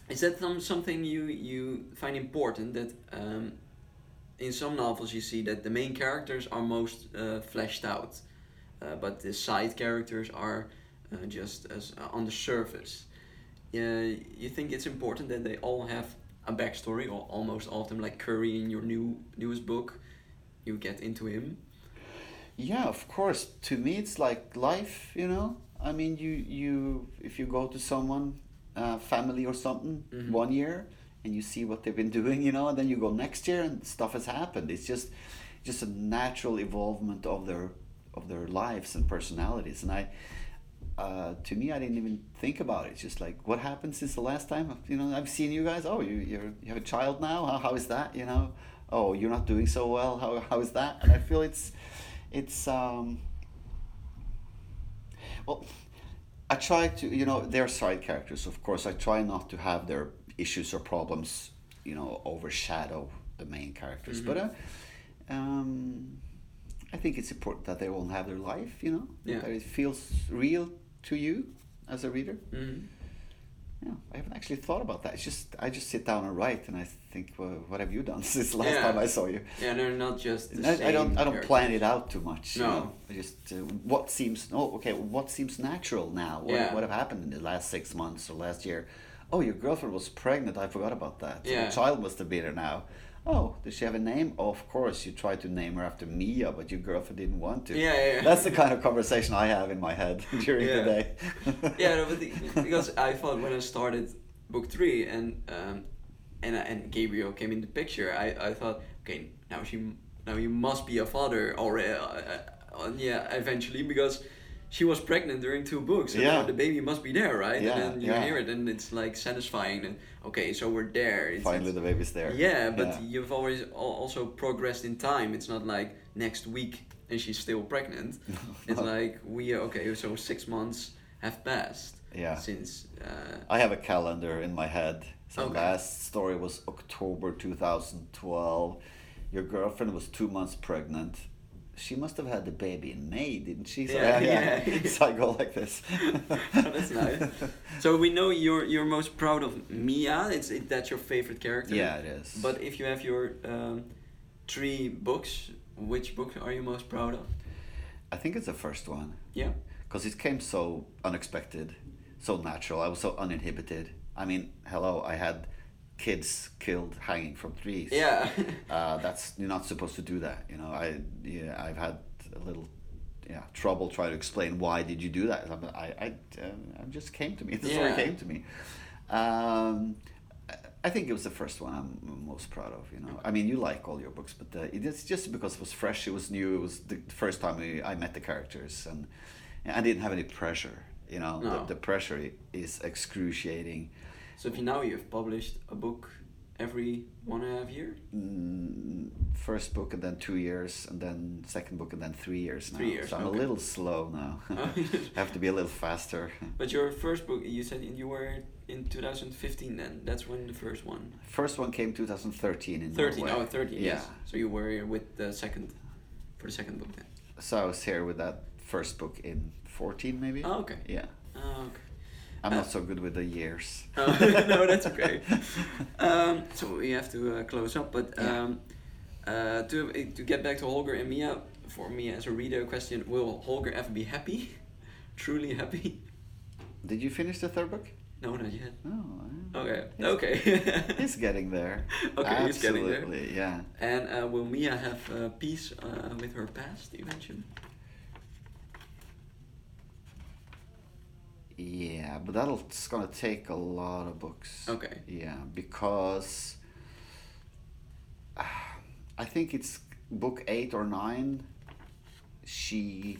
is that some, something you, you find important that um, in some novels you see that the main characters are most uh, fleshed out uh, but the side characters are uh, just as uh, on the surface uh, you think it's important that they all have a backstory or almost all of them like Curry in your new newest book you get into him Yeah, of course. To me, it's like life. You know. I mean, you you if you go to someone, uh, family or something, Mhm. one year, and you see what they've been doing, you know, and then you go next year and stuff has happened. It's just just a natural evolvement of their of their lives and personalities. And I, uh, to me, I didn't even think about it. It's just like what happened since the last time. You know, I've seen you guys. Oh, you you have a child now. How, how is that? You know. Oh, you're not doing so well. How, how is that? And I feel it's it's um well i try to you know they're side characters of course i try not to have their issues or problems you know overshadow the main characters but uh, um i think it's important that they all have their life you know Yeah. that it feels real to you as a reader mm-hmm. yeah i haven't actually thought about that it's just i just sit down and write and i think well, what have you done since the last Yeah. time i saw you yeah they're not just the I, I don't. I don't plan it out too much. you No. know. I just uh, what seems. Oh, okay. What seems natural now? What, Yeah. what have happened in the last six months or last year? Oh, your girlfriend was pregnant. I forgot about that. Yeah. The child must have been here now. Oh, does she have a name? Oh, of course. You tried to name her after Mia, but your girlfriend didn't want to. Yeah, yeah, yeah. That's the kind of conversation I have in my head during Yeah. the day. yeah, no, but the, because I thought when I started book three and um, and and Gabriel came in the picture, I, I thought, okay, now she now you must be a father already. Uh, uh, yeah, eventually because she was pregnant during two books, so Yeah. now the baby must be there, right? Yeah, and then you yeah. hear it, and it's like satisfying. And okay, so we're there. It's, Finally, it's- the baby's there. yeah, but Yeah. you've always also progressed in time. It's not like next week and she's still pregnant. It's like we okay, so six months have passed. Yeah. Since uh, I have a calendar in my head. So Okay. last story was October 2012. Your girlfriend was two months pregnant. She must have had the baby in May, didn't she? So, Yeah, yeah. so I go like this. that's nice. So we know you're you're most proud of Mia. It's it, that's your favorite character. Yeah, it is. But if you have your um, three books, which book are you most proud of? I think it's the first one Yeah. because it came so unexpected. so natural. I was so uninhibited. I mean, hello, I had kids killed hanging from trees. Yeah. uh, that's you're not supposed to do that. You know, I yeah, I've had a little yeah trouble trying to explain why did you do that. I'm- I I, um, I just came to me. The story Yeah. came to me. Um, I- think it was the first one I'm most proud of. You know, I mean, you like all your books, but uh, it is just because it was fresh, it was new, it was the first time we, I met the characters, and, and I didn't have any pressure. You know, No. the, the pressure is excruciating. So if you now you've published a book every one and a half year. Mm, first book and then two years, and then second book and then three years now. Three years, So I'm okay. a little slow now. Oh. have to be a little faster. But your first book, you said you were in 2015 then. That's when the first one. First one came 2013 in 13, Norway. oh, 13, Yeah. yes. So you were with the second, for the second book then. So I was here with that first book in 14 maybe. Oh, okay. Yeah. Oh, okay. I'm not so good with the years. Oh, no, that's okay. Um, so we have to uh, close up, but Yeah. um, uh, to to get back to Holger and Mia, for me as a reader, question: Will Holger ever be happy, truly happy? Did you finish the third book? No, not yet. Oh. uh, Okay, He's- okay. He's getting there. Okay, he's getting there. Yeah. and uh, will Mia have uh, peace uh, with her past eventually? Yeah, but that'll it's gonna take a lot of books. Okay. Yeah, because uh, I think it's book eight or nine. She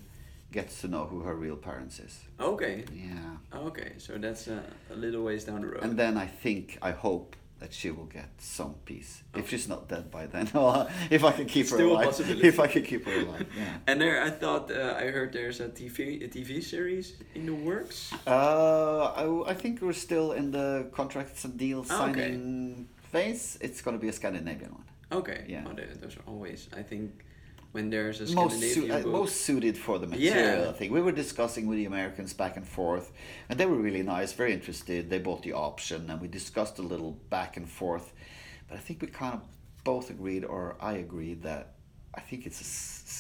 gets to know who her real parents is. Okay, Yeah, okay. So that's uh, a little ways down the road. and then I think I hope that she will get some peace if she's not dead by then. or if I can keep her Still a alive. If I can keep her alive. Yeah. And there, I thought uh, I heard there's a TV a TV series in the works. Uh, I, I think we're still in the contracts and deal Ah, okay. signing phase. It's gonna be a Scandinavian one. Okay. Yeah. Oh, tho- those are always. I think when there's a most, Scandinavian su- uh, most suited for the material. Yeah. I think we were discussing with the Americans back and forth, and they were really nice, very interested. They bought the option, and we discussed a little back and forth. But I think we kind of both agreed, or I agreed that I think it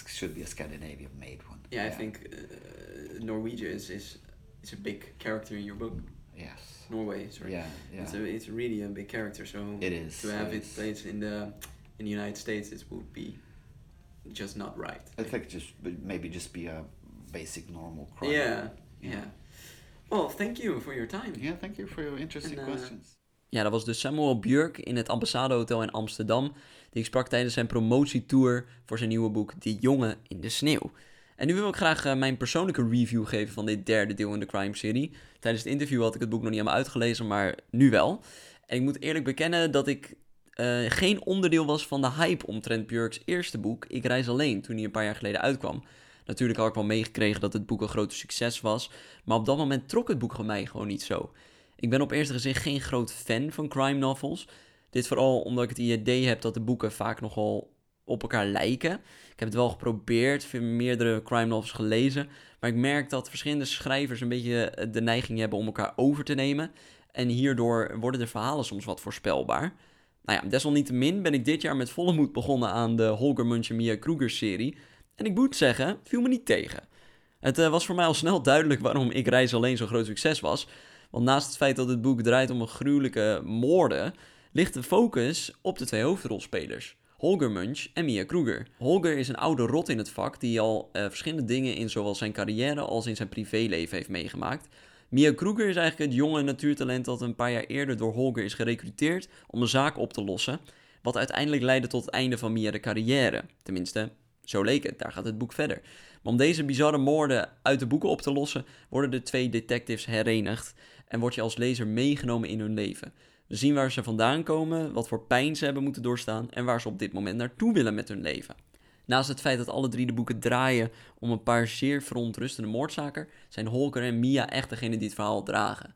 should be a Scandinavian made one. yeah, I think uh, Norwegia is, is is a big character in your book. Yes. Norway, sorry. Yeah. Yeah. It's a, it's really a big character. So It is, to have it placed in the in the United States, it would be just not right. I think just maybe just be a basic normal crime. Yeah, yeah. Yeah. Well, thank you for your time. Yeah. Thank you for your interesting uh, questions. Ja, dat was dus Samuel Björk in het Ambassadehotel in Amsterdam. Die ik sprak tijdens zijn promotietour voor zijn nieuwe boek De Jongen in de Sneeuw. En nu wil ik graag eh, mijn persoonlijke review geven van dit derde deel in de crime-serie. Tijdens het interview had ik het boek nog niet helemaal uitgelezen, maar nu wel. En ik moet eerlijk bekennen dat ik eh, geen onderdeel was van de hype omtrent Björks eerste boek, Ik Reis Alleen, toen hij een paar jaar geleden uitkwam. Natuurlijk had ik wel meegekregen dat het boek een groot succes was, maar op dat moment trok het boek mij gewoon niet zo. Ik ben op eerste gezicht geen groot fan van crime novels. Dit vooral omdat ik het idee heb dat de boeken vaak nogal op elkaar lijken. Ik heb het wel geprobeerd, meerdere crime novels gelezen. Maar ik merk dat verschillende schrijvers een beetje eh, de neiging hebben om elkaar over te nemen. En hierdoor worden de verhalen soms wat voorspelbaar. Nou ja, desalniettemin ben ik dit jaar met volle moed begonnen aan de Holger Munch en Mia Kruger serie. En ik moet zeggen, viel me niet tegen. Het eh, was voor mij al snel duidelijk waarom Ik Reis Alleen zo'n groot succes was. Want naast het feit dat het boek draait om een gruwelijke moorden, ligt de focus op de twee hoofdrolspelers. Holger Munch en Mia Kruger. Holger is een oude rot in het vak die al eh, verschillende dingen in zowel zijn carrière als in zijn privéleven heeft meegemaakt. Mia Kruger is eigenlijk het jonge natuurtalent dat een paar jaar eerder door Holger is gerecruiteerd om een zaak op te lossen, wat uiteindelijk leidde tot het einde van Mia de carrière. Tenminste, zo leek het, daar gaat het boek verder. Maar om deze bizarre moorden uit de boeken op te lossen, worden de twee detectives herenigd en word je als lezer meegenomen in hun leven. We zien waar ze vandaan komen, wat voor pijn ze hebben moeten doorstaan en waar ze op dit moment naartoe willen met hun leven. Naast het feit dat alle drie de boeken draaien om een paar zeer verontrustende moordzaken, zijn Holger en Mia echt degene die het verhaal dragen.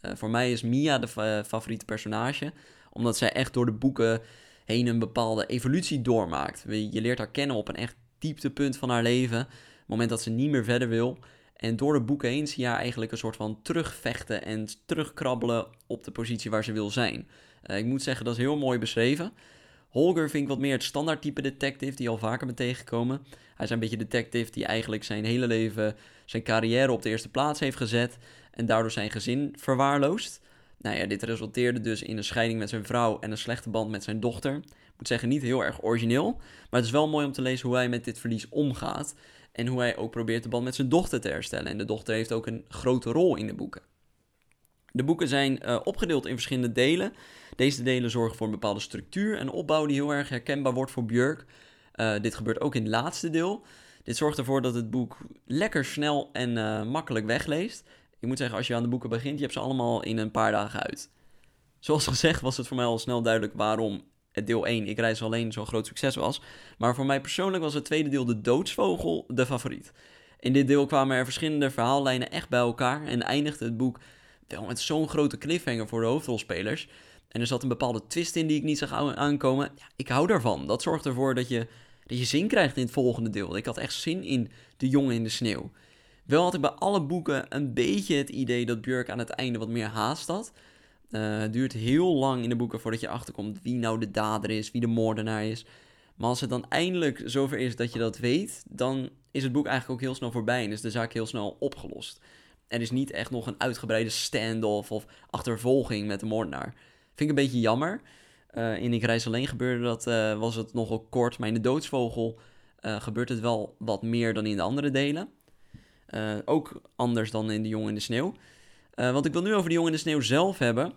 Eh, voor mij is Mia de fa- favoriete personage, omdat zij echt door de boeken heen een bepaalde evolutie doormaakt. Je leert haar kennen op een echt dieptepunt van haar leven, het moment dat ze niet meer verder wil. En door de boeken heen zie je haar eigenlijk een soort van terugvechten en terugkrabbelen op de positie waar ze wil zijn. Eh, ik moet zeggen, dat is heel mooi beschreven. Holger vind ik wat meer het standaard type detective die al vaker bent tegengekomen. Hij is een beetje detective die eigenlijk zijn hele leven zijn carrière op de eerste plaats heeft gezet. en daardoor zijn gezin verwaarloost. Nou ja, dit resulteerde dus in een scheiding met zijn vrouw en een slechte band met zijn dochter. Ik moet zeggen, niet heel erg origineel, maar het is wel mooi om te lezen hoe hij met dit verlies omgaat. En hoe hij ook probeert de band met zijn dochter te herstellen. En de dochter heeft ook een grote rol in de boeken. De boeken zijn uh, opgedeeld in verschillende delen. Deze delen zorgen voor een bepaalde structuur en opbouw die heel erg herkenbaar wordt voor Björk. Uh, dit gebeurt ook in het laatste deel. Dit zorgt ervoor dat het boek lekker snel en uh, makkelijk wegleest. Ik moet zeggen, als je aan de boeken begint, je hebt ze allemaal in een paar dagen uit. Zoals gezegd was het voor mij al snel duidelijk waarom het deel 1, Ik reis alleen, zo'n groot succes was. Maar voor mij persoonlijk was het tweede deel, De Doodsvogel, de favoriet. In dit deel kwamen er verschillende verhaallijnen echt bij elkaar en eindigde het boek wel met zo'n grote cliffhanger voor de hoofdrolspelers. En er zat een bepaalde twist in die ik niet zag aankomen. Ja, ik hou daarvan. Dat zorgt ervoor dat je, dat je zin krijgt in het volgende deel. Ik had echt zin in De Jongen in de Sneeuw. Wel had ik bij alle boeken een beetje het idee dat Björk aan het einde wat meer haast had. Uh, het duurt heel lang in de boeken voordat je achterkomt wie nou de dader is, wie de moordenaar is. Maar als het dan eindelijk zover is dat je dat weet, dan is het boek eigenlijk ook heel snel voorbij en is de zaak heel snel opgelost. Er is niet echt nog een uitgebreide standoff of achtervolging met de moordenaar. Vind ik een beetje jammer. Uh, in Ik Reis Alleen gebeurde dat, uh, was het nogal kort, maar in De Doodsvogel gebeurt het wel wat meer dan in de andere delen. ook anders dan in De Jongen in de Sneeuw. want ik wil nu over De Jongen in de Sneeuw zelf hebben.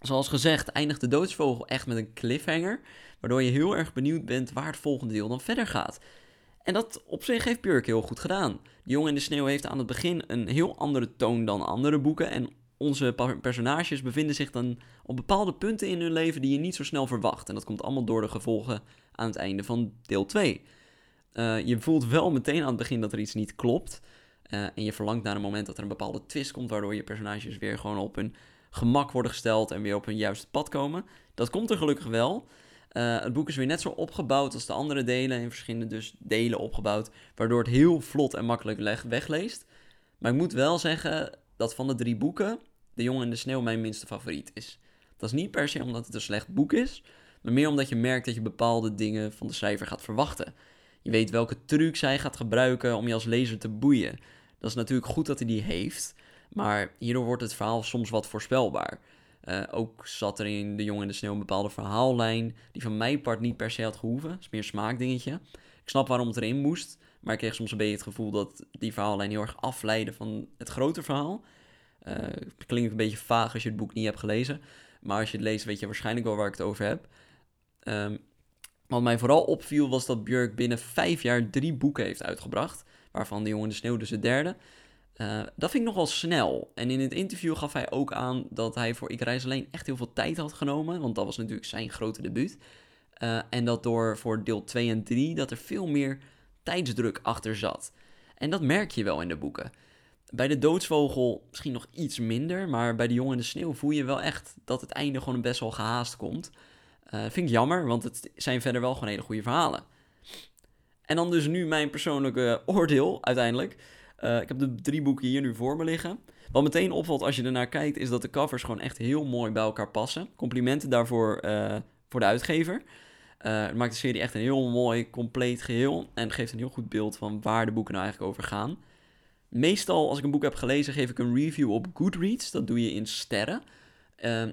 Zoals gezegd eindigt de doodsvogel echt met een cliffhanger, waardoor je heel erg benieuwd bent waar het volgende deel dan verder gaat. En dat op zich heeft Björk heel goed gedaan. De jongen in de sneeuw heeft aan het begin een heel andere toon dan andere boeken en onze personages bevinden zich dan op bepaalde punten in hun leven die je niet zo snel verwacht. En dat komt allemaal door de gevolgen aan het einde van deel 2. Uh, eh, je voelt wel meteen aan het begin dat er iets niet klopt. Uh, en je verlangt naar een moment dat er een bepaalde twist komt, waardoor je personages weer gewoon op hun gemak worden gesteld en weer op hun juiste pad komen. Dat komt er gelukkig wel. Uh, het boek is weer net zo opgebouwd als de andere delen, in verschillende dus delen opgebouwd, waardoor het heel vlot en makkelijk wegleest. Maar ik moet wel zeggen dat van de drie boeken De Jongen in de Sneeuw mijn minste favoriet is. Dat is niet per se omdat het een slecht boek is, maar meer omdat je merkt dat je bepaalde dingen van de schrijver gaat verwachten. Je weet welke trucs hij gaat gebruiken om je als lezer te boeien. Dat is natuurlijk goed dat hij die heeft, maar hierdoor wordt het verhaal soms wat voorspelbaar. Uh, ook zat er in De Jongen in de Sneeuw een bepaalde verhaallijn die van mijn part niet per se had gehoeven. Dat is meer een smaakdingetje. Ik snap waarom het erin moest, maar ik kreeg soms een beetje het gevoel dat die verhaallijn heel erg afleidde van het grote verhaal. Uh, het klinkt een beetje vaag als je het boek niet hebt gelezen, maar als je het leest weet je waarschijnlijk wel waar ik het over heb. Um, wat mij vooral opviel was dat Björk binnen vijf jaar drie boeken heeft uitgebracht, waarvan De Jongen in de Sneeuw dus het derde. Uh, dat vind ik nogal snel. En in het interview gaf hij ook aan dat hij voor Ik Reis Alleen echt heel veel tijd had genomen. Want dat was natuurlijk zijn grote debuut. Uh, en dat door voor deel 2 en 3 dat er veel meer tijdsdruk achter zat. En dat merk je wel in de boeken. Bij de doodsvogel misschien nog iets minder. Maar bij de jongen in de sneeuw voel je wel echt dat het einde gewoon best wel gehaast komt. Uh, vind ik jammer, want het zijn verder wel gewoon hele goede verhalen. En dan dus nu mijn persoonlijke oordeel uiteindelijk. Uh, ik heb de drie boeken hier nu voor me liggen. Wat meteen opvalt als je ernaar kijkt, is dat de covers gewoon echt heel mooi bij elkaar passen. Complimenten daarvoor uh, voor de uitgever. Uh, het maakt de serie echt een heel mooi, compleet geheel. En geeft een heel goed beeld van waar de boeken nou eigenlijk over gaan. Meestal, als ik een boek heb gelezen, geef ik een review op Goodreads. Dat doe je in sterren.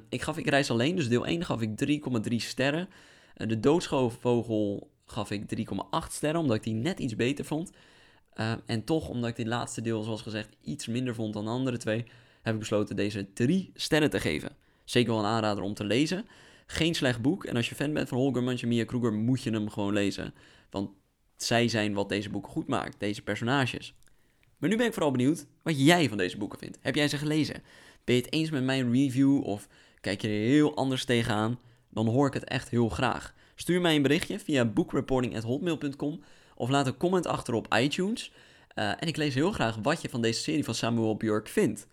ik gaf Ik Reis Alleen, dus deel 1 gaf ik 3,3 sterren. de Doodschoolvogel gaf ik 3,8 sterren, omdat ik die net iets beter vond. Uh, en toch, omdat ik dit laatste deel, zoals gezegd, iets minder vond dan de andere twee, heb ik besloten deze drie sterren te geven. Zeker wel een aanrader om te lezen. Geen slecht boek. En als je fan bent van Holger Munch en Mia Kruger, moet je hem gewoon lezen. Want zij zijn wat deze boeken goed maakt, deze personages. Maar nu ben ik vooral benieuwd wat jij van deze boeken vindt. Heb jij ze gelezen? Ben je het eens met mijn review of kijk je er heel anders tegenaan? Dan hoor ik het echt heel graag. Stuur mij een berichtje via bookreporting.hotmail.com of laat een comment achter op iTunes. Uh, en ik lees heel graag wat je van deze serie van Samuel Björk vindt.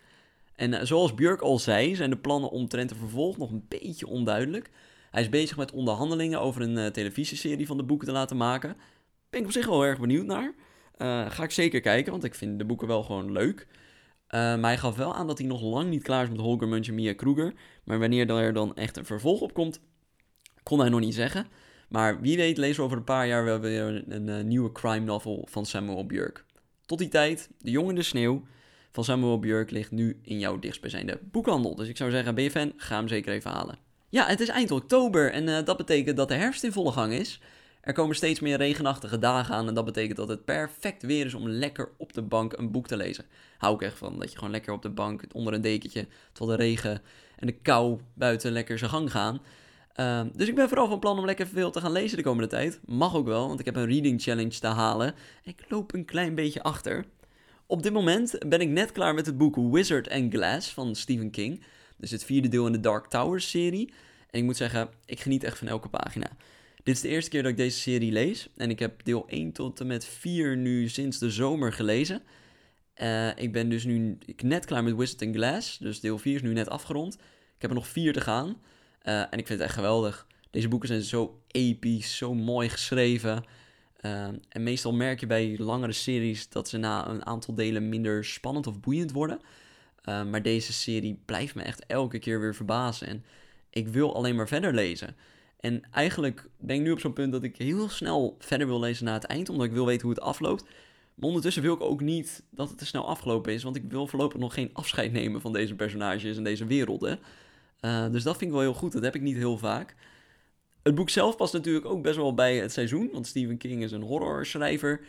En uh, zoals Björk al zei, zijn de plannen omtrent de vervolg nog een beetje onduidelijk. Hij is bezig met onderhandelingen over een uh, televisieserie van de boeken te laten maken. Ben ik op zich wel erg benieuwd naar. ga ik zeker kijken, want ik vind de boeken wel gewoon leuk. maar hij gaf wel aan dat hij nog lang niet klaar is met Holger Munch en Mia Kruger. Maar wanneer er dan echt een vervolg op komt, kon hij nog niet zeggen. Maar wie weet lezen we over een paar jaar wel weer een, een, nieuwe crime novel van Samuel Björk. Tot die tijd, De Jongen in de Sneeuw. van Samuel Björk ligt nu in jouw dichtstbijzijnde boekhandel. Dus ik zou zeggen, ben je fan? Ga hem zeker even halen. Ja, het is eind oktober en uh, dat betekent dat de herfst in volle gang is. Er komen steeds meer regenachtige dagen aan en dat betekent dat het perfect weer is om lekker op de bank een boek te lezen. Hou ik echt van, dat je gewoon lekker op de bank onder een dekentje, terwijl de regen en de kou buiten lekker zijn gang gaan. Uh, dus ik ben vooral van plan om lekker veel te gaan lezen de komende tijd. Mag ook wel, want ik heb een reading challenge te halen. Ik loop een klein beetje achter. Op dit moment ben ik net klaar met het boek Wizard and Glass van Stephen King. Dus het vierde deel in de Dark Towers serie. En ik moet zeggen, ik geniet echt van elke pagina. Dit is de eerste keer dat ik deze serie lees. En ik heb deel 1 tot en met 4 nu sinds de zomer gelezen. Uh, ik ben dus nu net klaar met Wizard and Glass. Dus deel 4 is nu net afgerond. Ik heb er nog 4 te gaan. Uh, en ik vind het echt geweldig. Deze boeken zijn zo episch, zo mooi geschreven. Uh, en meestal merk je bij langere series dat ze na een aantal delen minder spannend of boeiend worden. Uh, maar deze serie blijft me echt elke keer weer verbazen. En ik wil alleen maar verder lezen. En eigenlijk ben ik nu op zo'n punt dat ik heel snel verder wil lezen naar het eind, omdat ik wil weten hoe het afloopt. Maar ondertussen wil ik ook niet dat het te snel afgelopen is, want ik wil voorlopig nog geen afscheid nemen van deze personages en deze werelden. Uh, dus dat vind ik wel heel goed, dat heb ik niet heel vaak. Het boek zelf past natuurlijk ook best wel bij het seizoen, want Stephen King is een horrorschrijver.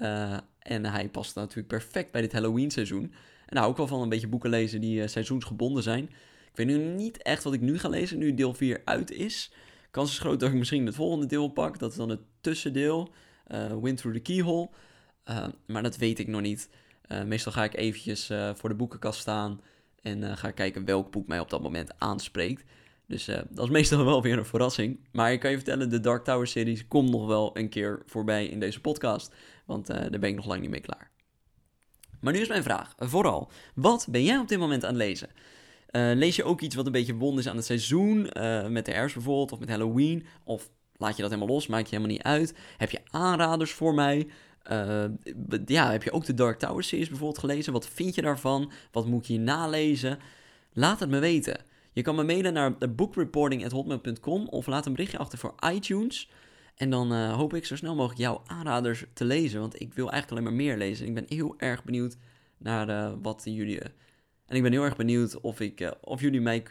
Uh, en hij past natuurlijk perfect bij dit Halloween seizoen. En hou ik wel van een beetje boeken lezen die uh, seizoensgebonden zijn. Ik weet nu niet echt wat ik nu ga lezen, nu deel 4 uit is. Kans is groot dat ik misschien het volgende deel pak. Dat is dan het tussendeel. Uh, Wind Through the Keyhole. Maar dat weet ik nog niet. Meestal ga ik eventjes voor de boekenkast staan. En ga kijken welk boek mij op dat moment aanspreekt. Dus dat is meestal wel weer een verrassing. Maar ik kan je vertellen, de Dark Tower series komt nog wel een keer voorbij in deze podcast. Want daar ben ik nog lang niet mee klaar. Maar nu is mijn vraag, vooral, wat ben jij op dit moment aan het lezen? Lees je ook iets wat een beetje wond is aan het seizoen, met de herfst bijvoorbeeld, of met Halloween, of laat je dat helemaal los, maakt je helemaal niet uit. Heb je aanraders voor mij? Uh, ja, heb je ook de Dark Tower series bijvoorbeeld gelezen? Wat vind je daarvan? Wat moet je nalezen? Laat het me weten. Je kan me mailen naar bookreporting.hotmail.com of laat een berichtje achter voor iTunes. En dan hoop ik zo snel mogelijk jouw aanraders te lezen, want ik wil eigenlijk alleen maar meer lezen. Ik ben heel erg benieuwd naar wat jullie en ik ben heel erg benieuwd of, ik, of jullie mij.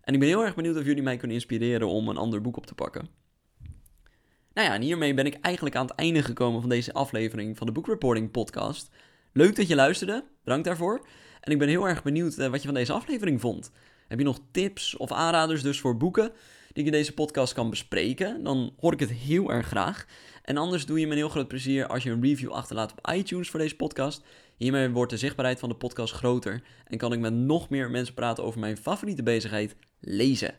En ik ben heel erg benieuwd of jullie mij kunnen inspireren om een ander boek op te pakken. Nou ja, en hiermee ben ik eigenlijk aan het einde gekomen van deze aflevering van de Book Reporting Podcast. Leuk dat je luisterde, bedankt daarvoor. En ik ben heel erg benieuwd uh, wat je van deze aflevering vond. Heb je nog tips of aanraders dus voor boeken die ik in deze podcast kan bespreken? Dan hoor ik het heel erg graag. En anders doe je me een heel groot plezier als je een review achterlaat op iTunes voor deze podcast. Hiermee wordt de zichtbaarheid van de podcast groter en kan ik met nog meer mensen praten over mijn favoriete bezigheid, lezen.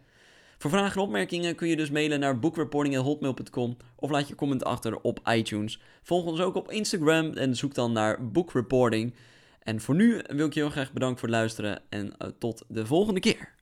Voor vragen en opmerkingen kun je dus mailen naar bookreporting.hotmail.com of laat je comment achter op iTunes. Volg ons ook op Instagram en zoek dan naar Bookreporting. En voor nu wil ik je heel graag bedanken voor het luisteren en uh, tot de volgende keer.